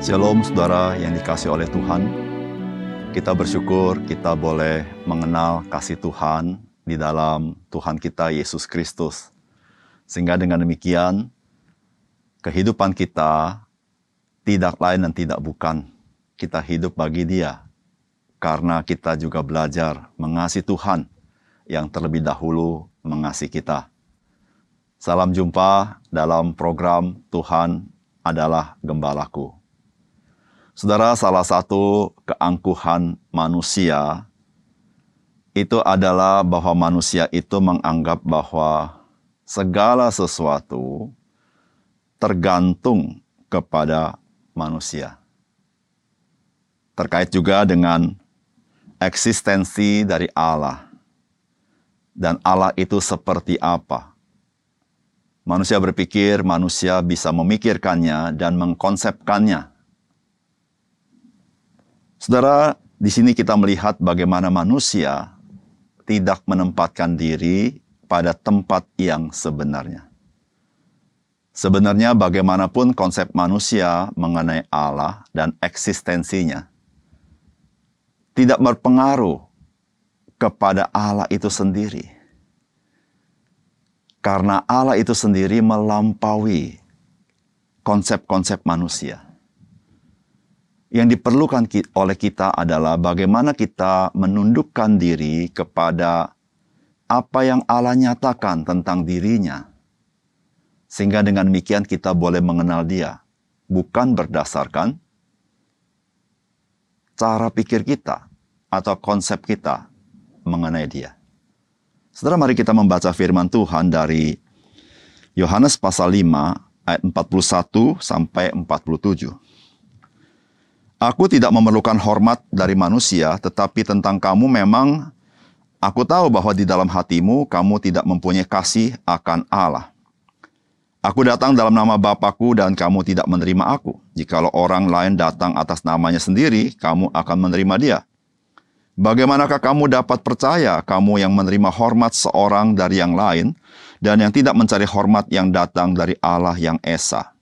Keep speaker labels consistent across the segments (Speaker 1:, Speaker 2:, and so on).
Speaker 1: Shalom saudara yang dikasih oleh Tuhan. Kita bersyukur kita boleh mengenal kasih Tuhan di dalam Tuhan kita Yesus Kristus. Sehingga dengan demikian kehidupan kita tidak lain dan tidak bukan. Kita hidup bagi dia. Karena kita juga belajar mengasihi Tuhan yang terlebih dahulu mengasihi kita. Salam jumpa dalam program Tuhan adalah Gembalaku. Saudara, salah satu keangkuhan manusia itu adalah bahwa manusia itu menganggap bahwa segala sesuatu tergantung kepada manusia. Terkait juga dengan eksistensi dari Allah. Dan Allah itu seperti apa? Manusia berpikir manusia bisa memikirkannya dan mengkonsepkannya Saudara, di sini kita melihat bagaimana manusia tidak menempatkan diri pada tempat yang sebenarnya. Sebenarnya bagaimanapun konsep manusia mengenai Allah dan eksistensinya tidak berpengaruh kepada Allah itu sendiri. Karena Allah itu sendiri melampaui konsep-konsep manusia. Yang diperlukan oleh kita adalah bagaimana kita menundukkan diri kepada apa yang Allah nyatakan tentang dirinya. Sehingga dengan demikian kita boleh mengenal dia. Bukan berdasarkan cara pikir kita atau konsep kita mengenai dia. Saudara, mari kita membaca firman Tuhan dari Yohanes pasal 5 ayat 41 sampai 47. Aku tidak memerlukan hormat dari manusia, tetapi tentang kamu memang aku tahu bahwa di dalam hatimu kamu tidak mempunyai kasih akan Allah. Aku datang dalam nama Bapakku dan kamu tidak menerima aku. Jikalau orang lain datang atas namanya sendiri, kamu akan menerima dia. Bagaimanakah kamu dapat percaya kamu yang menerima hormat seorang dari yang lain dan yang tidak mencari hormat yang datang dari Allah yang Esa?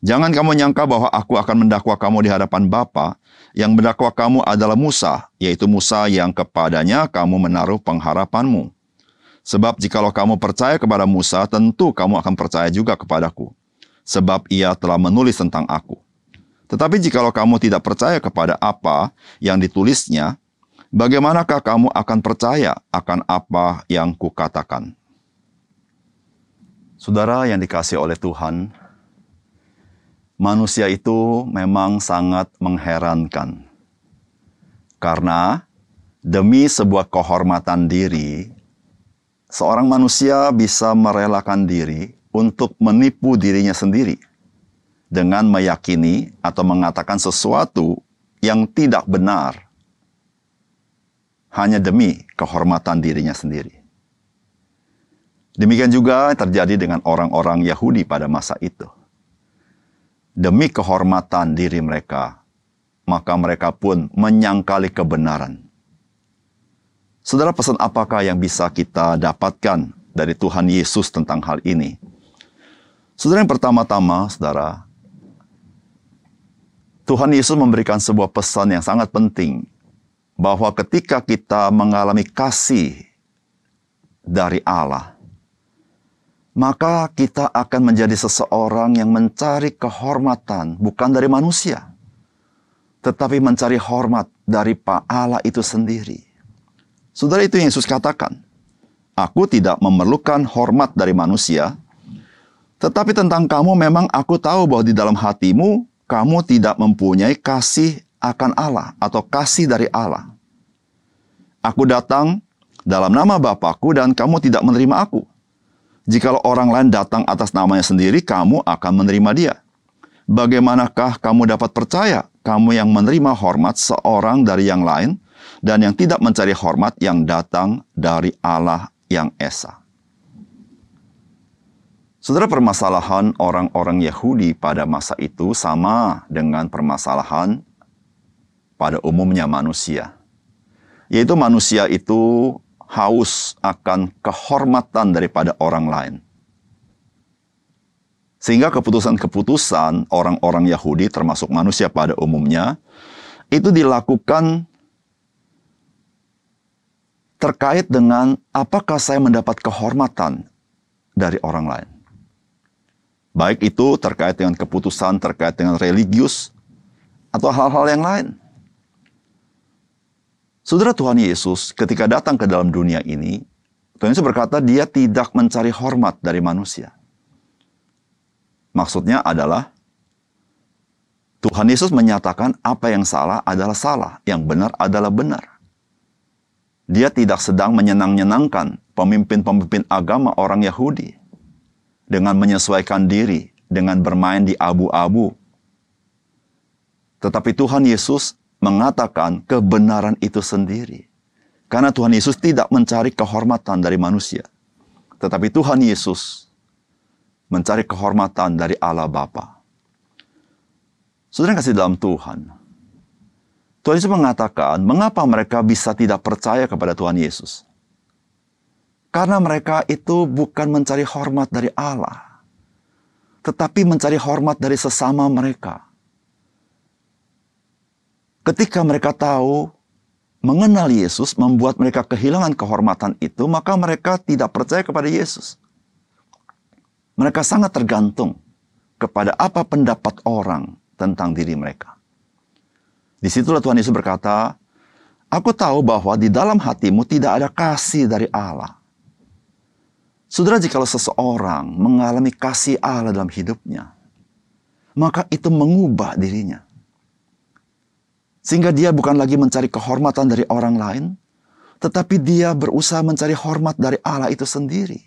Speaker 1: Jangan kamu nyangka bahwa aku akan mendakwa kamu di hadapan Bapa. Yang mendakwa kamu adalah Musa, yaitu Musa yang kepadanya kamu menaruh pengharapanmu. Sebab jikalau kamu percaya kepada Musa, tentu kamu akan percaya juga kepadaku. Sebab ia telah menulis tentang aku. Tetapi jikalau kamu tidak percaya kepada apa yang ditulisnya, bagaimanakah kamu akan percaya akan apa yang kukatakan? Saudara yang dikasih oleh Tuhan, manusia itu memang sangat mengherankan. Karena demi sebuah kehormatan diri, seorang manusia bisa merelakan diri untuk menipu dirinya sendiri dengan meyakini atau mengatakan sesuatu yang tidak benar hanya demi kehormatan dirinya sendiri. Demikian juga terjadi dengan orang-orang Yahudi pada masa itu demi kehormatan diri mereka, maka mereka pun menyangkali kebenaran. Saudara, pesan apakah yang bisa kita dapatkan dari Tuhan Yesus tentang hal ini? Saudara, yang pertama-tama, saudara, Tuhan Yesus memberikan sebuah pesan yang sangat penting bahwa ketika kita mengalami kasih dari Allah, maka kita akan menjadi seseorang yang mencari kehormatan bukan dari manusia, tetapi mencari hormat dari Allah itu sendiri. Saudara itu Yesus katakan, Aku tidak memerlukan hormat dari manusia, tetapi tentang kamu memang aku tahu bahwa di dalam hatimu kamu tidak mempunyai kasih akan Allah atau kasih dari Allah. Aku datang dalam nama Bapakku dan kamu tidak menerima aku. Jikalau orang lain datang atas namanya sendiri, kamu akan menerima dia. Bagaimanakah kamu dapat percaya kamu yang menerima hormat seorang dari yang lain dan yang tidak mencari hormat yang datang dari Allah yang Esa? Saudara permasalahan orang-orang Yahudi pada masa itu sama dengan permasalahan pada umumnya manusia. Yaitu manusia itu haus akan kehormatan daripada orang lain. Sehingga keputusan-keputusan orang-orang Yahudi termasuk manusia pada umumnya itu dilakukan terkait dengan apakah saya mendapat kehormatan dari orang lain. Baik itu terkait dengan keputusan terkait dengan religius atau hal-hal yang lain. Saudara Tuhan Yesus ketika datang ke dalam dunia ini, Tuhan Yesus berkata dia tidak mencari hormat dari manusia. Maksudnya adalah Tuhan Yesus menyatakan apa yang salah adalah salah, yang benar adalah benar. Dia tidak sedang menyenang-nyenangkan pemimpin-pemimpin agama orang Yahudi dengan menyesuaikan diri, dengan bermain di abu-abu. Tetapi Tuhan Yesus mengatakan kebenaran itu sendiri. Karena Tuhan Yesus tidak mencari kehormatan dari manusia. Tetapi Tuhan Yesus mencari kehormatan dari Allah Bapa. Saudara kasih dalam Tuhan. Tuhan Yesus mengatakan, mengapa mereka bisa tidak percaya kepada Tuhan Yesus? Karena mereka itu bukan mencari hormat dari Allah, tetapi mencari hormat dari sesama mereka. Ketika mereka tahu mengenal Yesus membuat mereka kehilangan kehormatan itu, maka mereka tidak percaya kepada Yesus. Mereka sangat tergantung kepada apa pendapat orang tentang diri mereka. Di situlah Tuhan Yesus berkata, Aku tahu bahwa di dalam hatimu tidak ada kasih dari Allah. Saudara, jikalau seseorang mengalami kasih Allah dalam hidupnya, maka itu mengubah dirinya. Sehingga dia bukan lagi mencari kehormatan dari orang lain, tetapi dia berusaha mencari hormat dari Allah itu sendiri.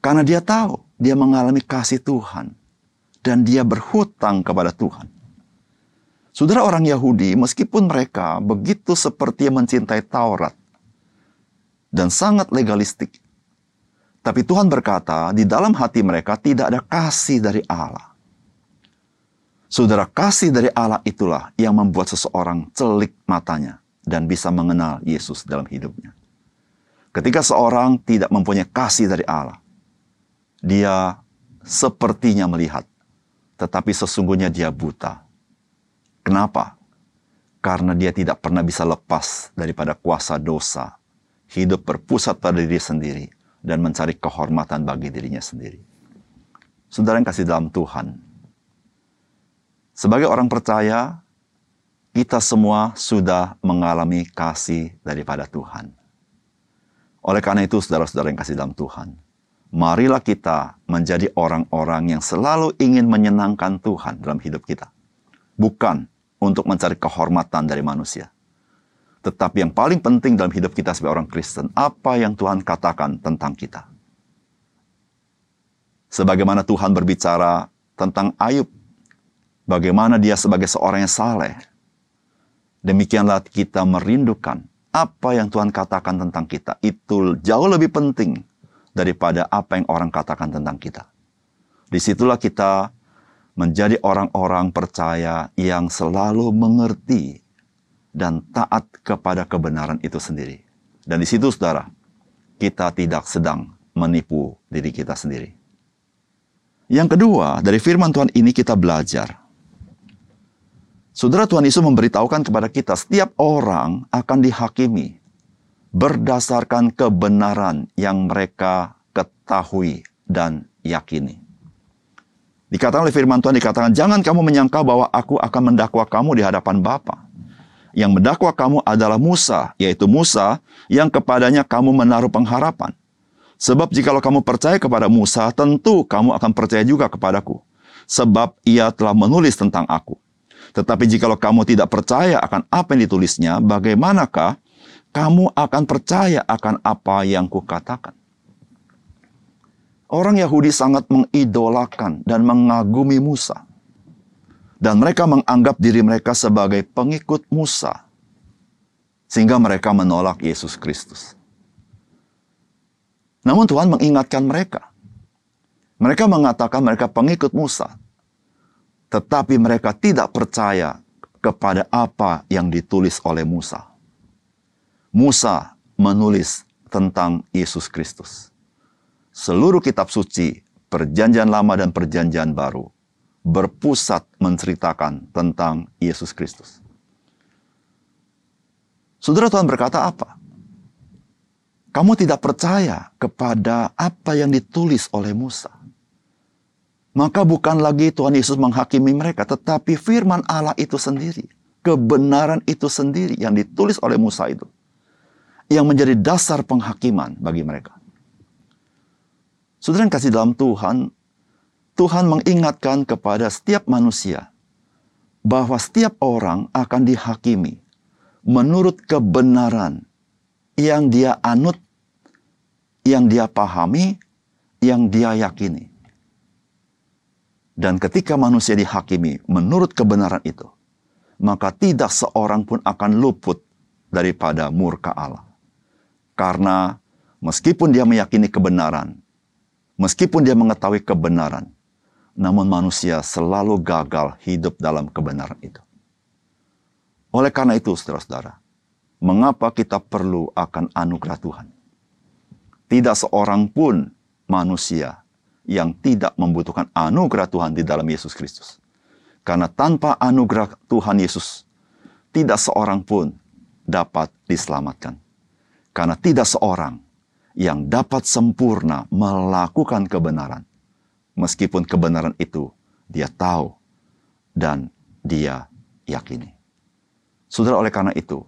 Speaker 1: Karena dia tahu dia mengalami kasih Tuhan dan dia berhutang kepada Tuhan. Saudara orang Yahudi, meskipun mereka begitu seperti mencintai Taurat dan sangat legalistik, tapi Tuhan berkata, di dalam hati mereka tidak ada kasih dari Allah. Saudara, kasih dari Allah itulah yang membuat seseorang celik matanya dan bisa mengenal Yesus dalam hidupnya. Ketika seorang tidak mempunyai kasih dari Allah, dia sepertinya melihat, tetapi sesungguhnya dia buta. Kenapa? Karena dia tidak pernah bisa lepas daripada kuasa dosa, hidup berpusat pada diri sendiri, dan mencari kehormatan bagi dirinya sendiri. Saudara yang kasih dalam Tuhan, sebagai orang percaya, kita semua sudah mengalami kasih daripada Tuhan. Oleh karena itu, saudara-saudara yang kasih dalam Tuhan, marilah kita menjadi orang-orang yang selalu ingin menyenangkan Tuhan dalam hidup kita. Bukan untuk mencari kehormatan dari manusia. Tetapi yang paling penting dalam hidup kita sebagai orang Kristen, apa yang Tuhan katakan tentang kita. Sebagaimana Tuhan berbicara tentang Ayub, bagaimana dia sebagai seorang yang saleh, demikianlah kita merindukan apa yang Tuhan katakan tentang kita. Itu jauh lebih penting daripada apa yang orang katakan tentang kita. Di situlah kita menjadi orang-orang percaya yang selalu mengerti dan taat kepada kebenaran itu sendiri. Dan di situ saudara, kita tidak sedang menipu diri kita sendiri. Yang kedua, dari firman Tuhan ini kita belajar. Saudara Tuhan Yesus memberitahukan kepada kita, setiap orang akan dihakimi berdasarkan kebenaran yang mereka ketahui dan yakini. Dikatakan oleh firman Tuhan, dikatakan, jangan kamu menyangka bahwa aku akan mendakwa kamu di hadapan Bapa. Yang mendakwa kamu adalah Musa, yaitu Musa yang kepadanya kamu menaruh pengharapan. Sebab jikalau kamu percaya kepada Musa, tentu kamu akan percaya juga kepadaku. Sebab ia telah menulis tentang aku. Tetapi jikalau kamu tidak percaya akan apa yang ditulisnya, bagaimanakah kamu akan percaya akan apa yang kukatakan. Orang Yahudi sangat mengidolakan dan mengagumi Musa. Dan mereka menganggap diri mereka sebagai pengikut Musa. Sehingga mereka menolak Yesus Kristus. Namun Tuhan mengingatkan mereka. Mereka mengatakan mereka pengikut Musa. Tetapi mereka tidak percaya kepada apa yang ditulis oleh Musa. Musa menulis tentang Yesus Kristus. Seluruh kitab suci Perjanjian Lama dan Perjanjian Baru berpusat menceritakan tentang Yesus Kristus. Saudara Tuhan berkata apa? Kamu tidak percaya kepada apa yang ditulis oleh Musa. Maka bukan lagi Tuhan Yesus menghakimi mereka, tetapi firman Allah itu sendiri. Kebenaran itu sendiri yang ditulis oleh Musa itu. Yang menjadi dasar penghakiman bagi mereka. Saudara yang kasih dalam Tuhan, Tuhan mengingatkan kepada setiap manusia bahwa setiap orang akan dihakimi menurut kebenaran yang dia anut, yang dia pahami, yang dia yakini. Dan ketika manusia dihakimi menurut kebenaran itu, maka tidak seorang pun akan luput daripada murka Allah. Karena meskipun dia meyakini kebenaran, Meskipun dia mengetahui kebenaran, namun manusia selalu gagal hidup dalam kebenaran itu. Oleh karena itu, saudara-saudara, mengapa kita perlu akan anugerah Tuhan? Tidak seorang pun manusia yang tidak membutuhkan anugerah Tuhan di dalam Yesus Kristus. Karena tanpa anugerah Tuhan Yesus, tidak seorang pun dapat diselamatkan. Karena tidak seorang yang dapat sempurna melakukan kebenaran. Meskipun kebenaran itu dia tahu dan dia yakini. Saudara, oleh karena itu,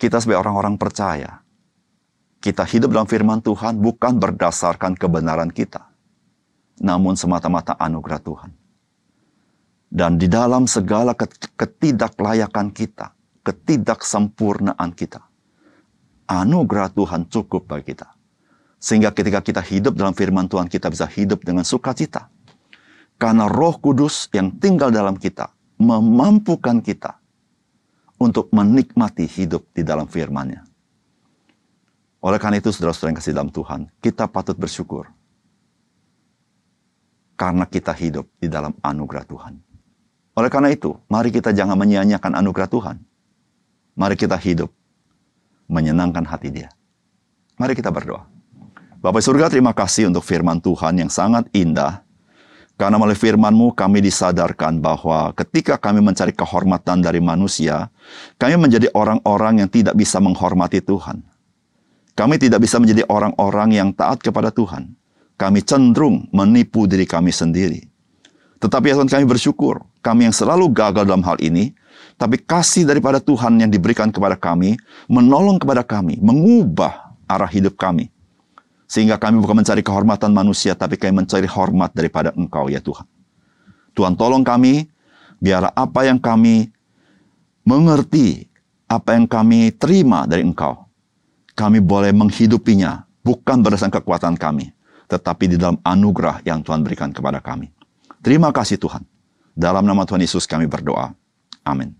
Speaker 1: kita sebagai orang-orang percaya, kita hidup dalam firman Tuhan bukan berdasarkan kebenaran kita, namun semata-mata anugerah Tuhan. Dan di dalam segala ketidaklayakan kita, ketidaksempurnaan kita, anugerah Tuhan cukup bagi kita. Sehingga ketika kita hidup dalam firman Tuhan, kita bisa hidup dengan sukacita. Karena roh kudus yang tinggal dalam kita, memampukan kita untuk menikmati hidup di dalam firman-Nya. Oleh karena itu, saudara-saudara yang kasih dalam Tuhan, kita patut bersyukur. Karena kita hidup di dalam anugerah Tuhan. Oleh karena itu, mari kita jangan menyia-nyiakan anugerah Tuhan. Mari kita hidup menyenangkan hati dia. Mari kita berdoa. Bapak surga terima kasih untuk firman Tuhan yang sangat indah. Karena melalui firman-Mu kami disadarkan bahwa ketika kami mencari kehormatan dari manusia, kami menjadi orang-orang yang tidak bisa menghormati Tuhan. Kami tidak bisa menjadi orang-orang yang taat kepada Tuhan. Kami cenderung menipu diri kami sendiri. Tetapi ya Tuhan kami bersyukur, kami yang selalu gagal dalam hal ini, tapi kasih daripada Tuhan yang diberikan kepada kami, menolong kepada kami, mengubah arah hidup kami. Sehingga kami bukan mencari kehormatan manusia, tapi kami mencari hormat daripada Engkau ya Tuhan. Tuhan tolong kami, biarlah apa yang kami mengerti, apa yang kami terima dari Engkau, kami boleh menghidupinya, bukan berdasarkan kekuatan kami, tetapi di dalam anugerah yang Tuhan berikan kepada kami. Terima kasih Tuhan. Dalam nama Tuhan Yesus kami berdoa. Amin.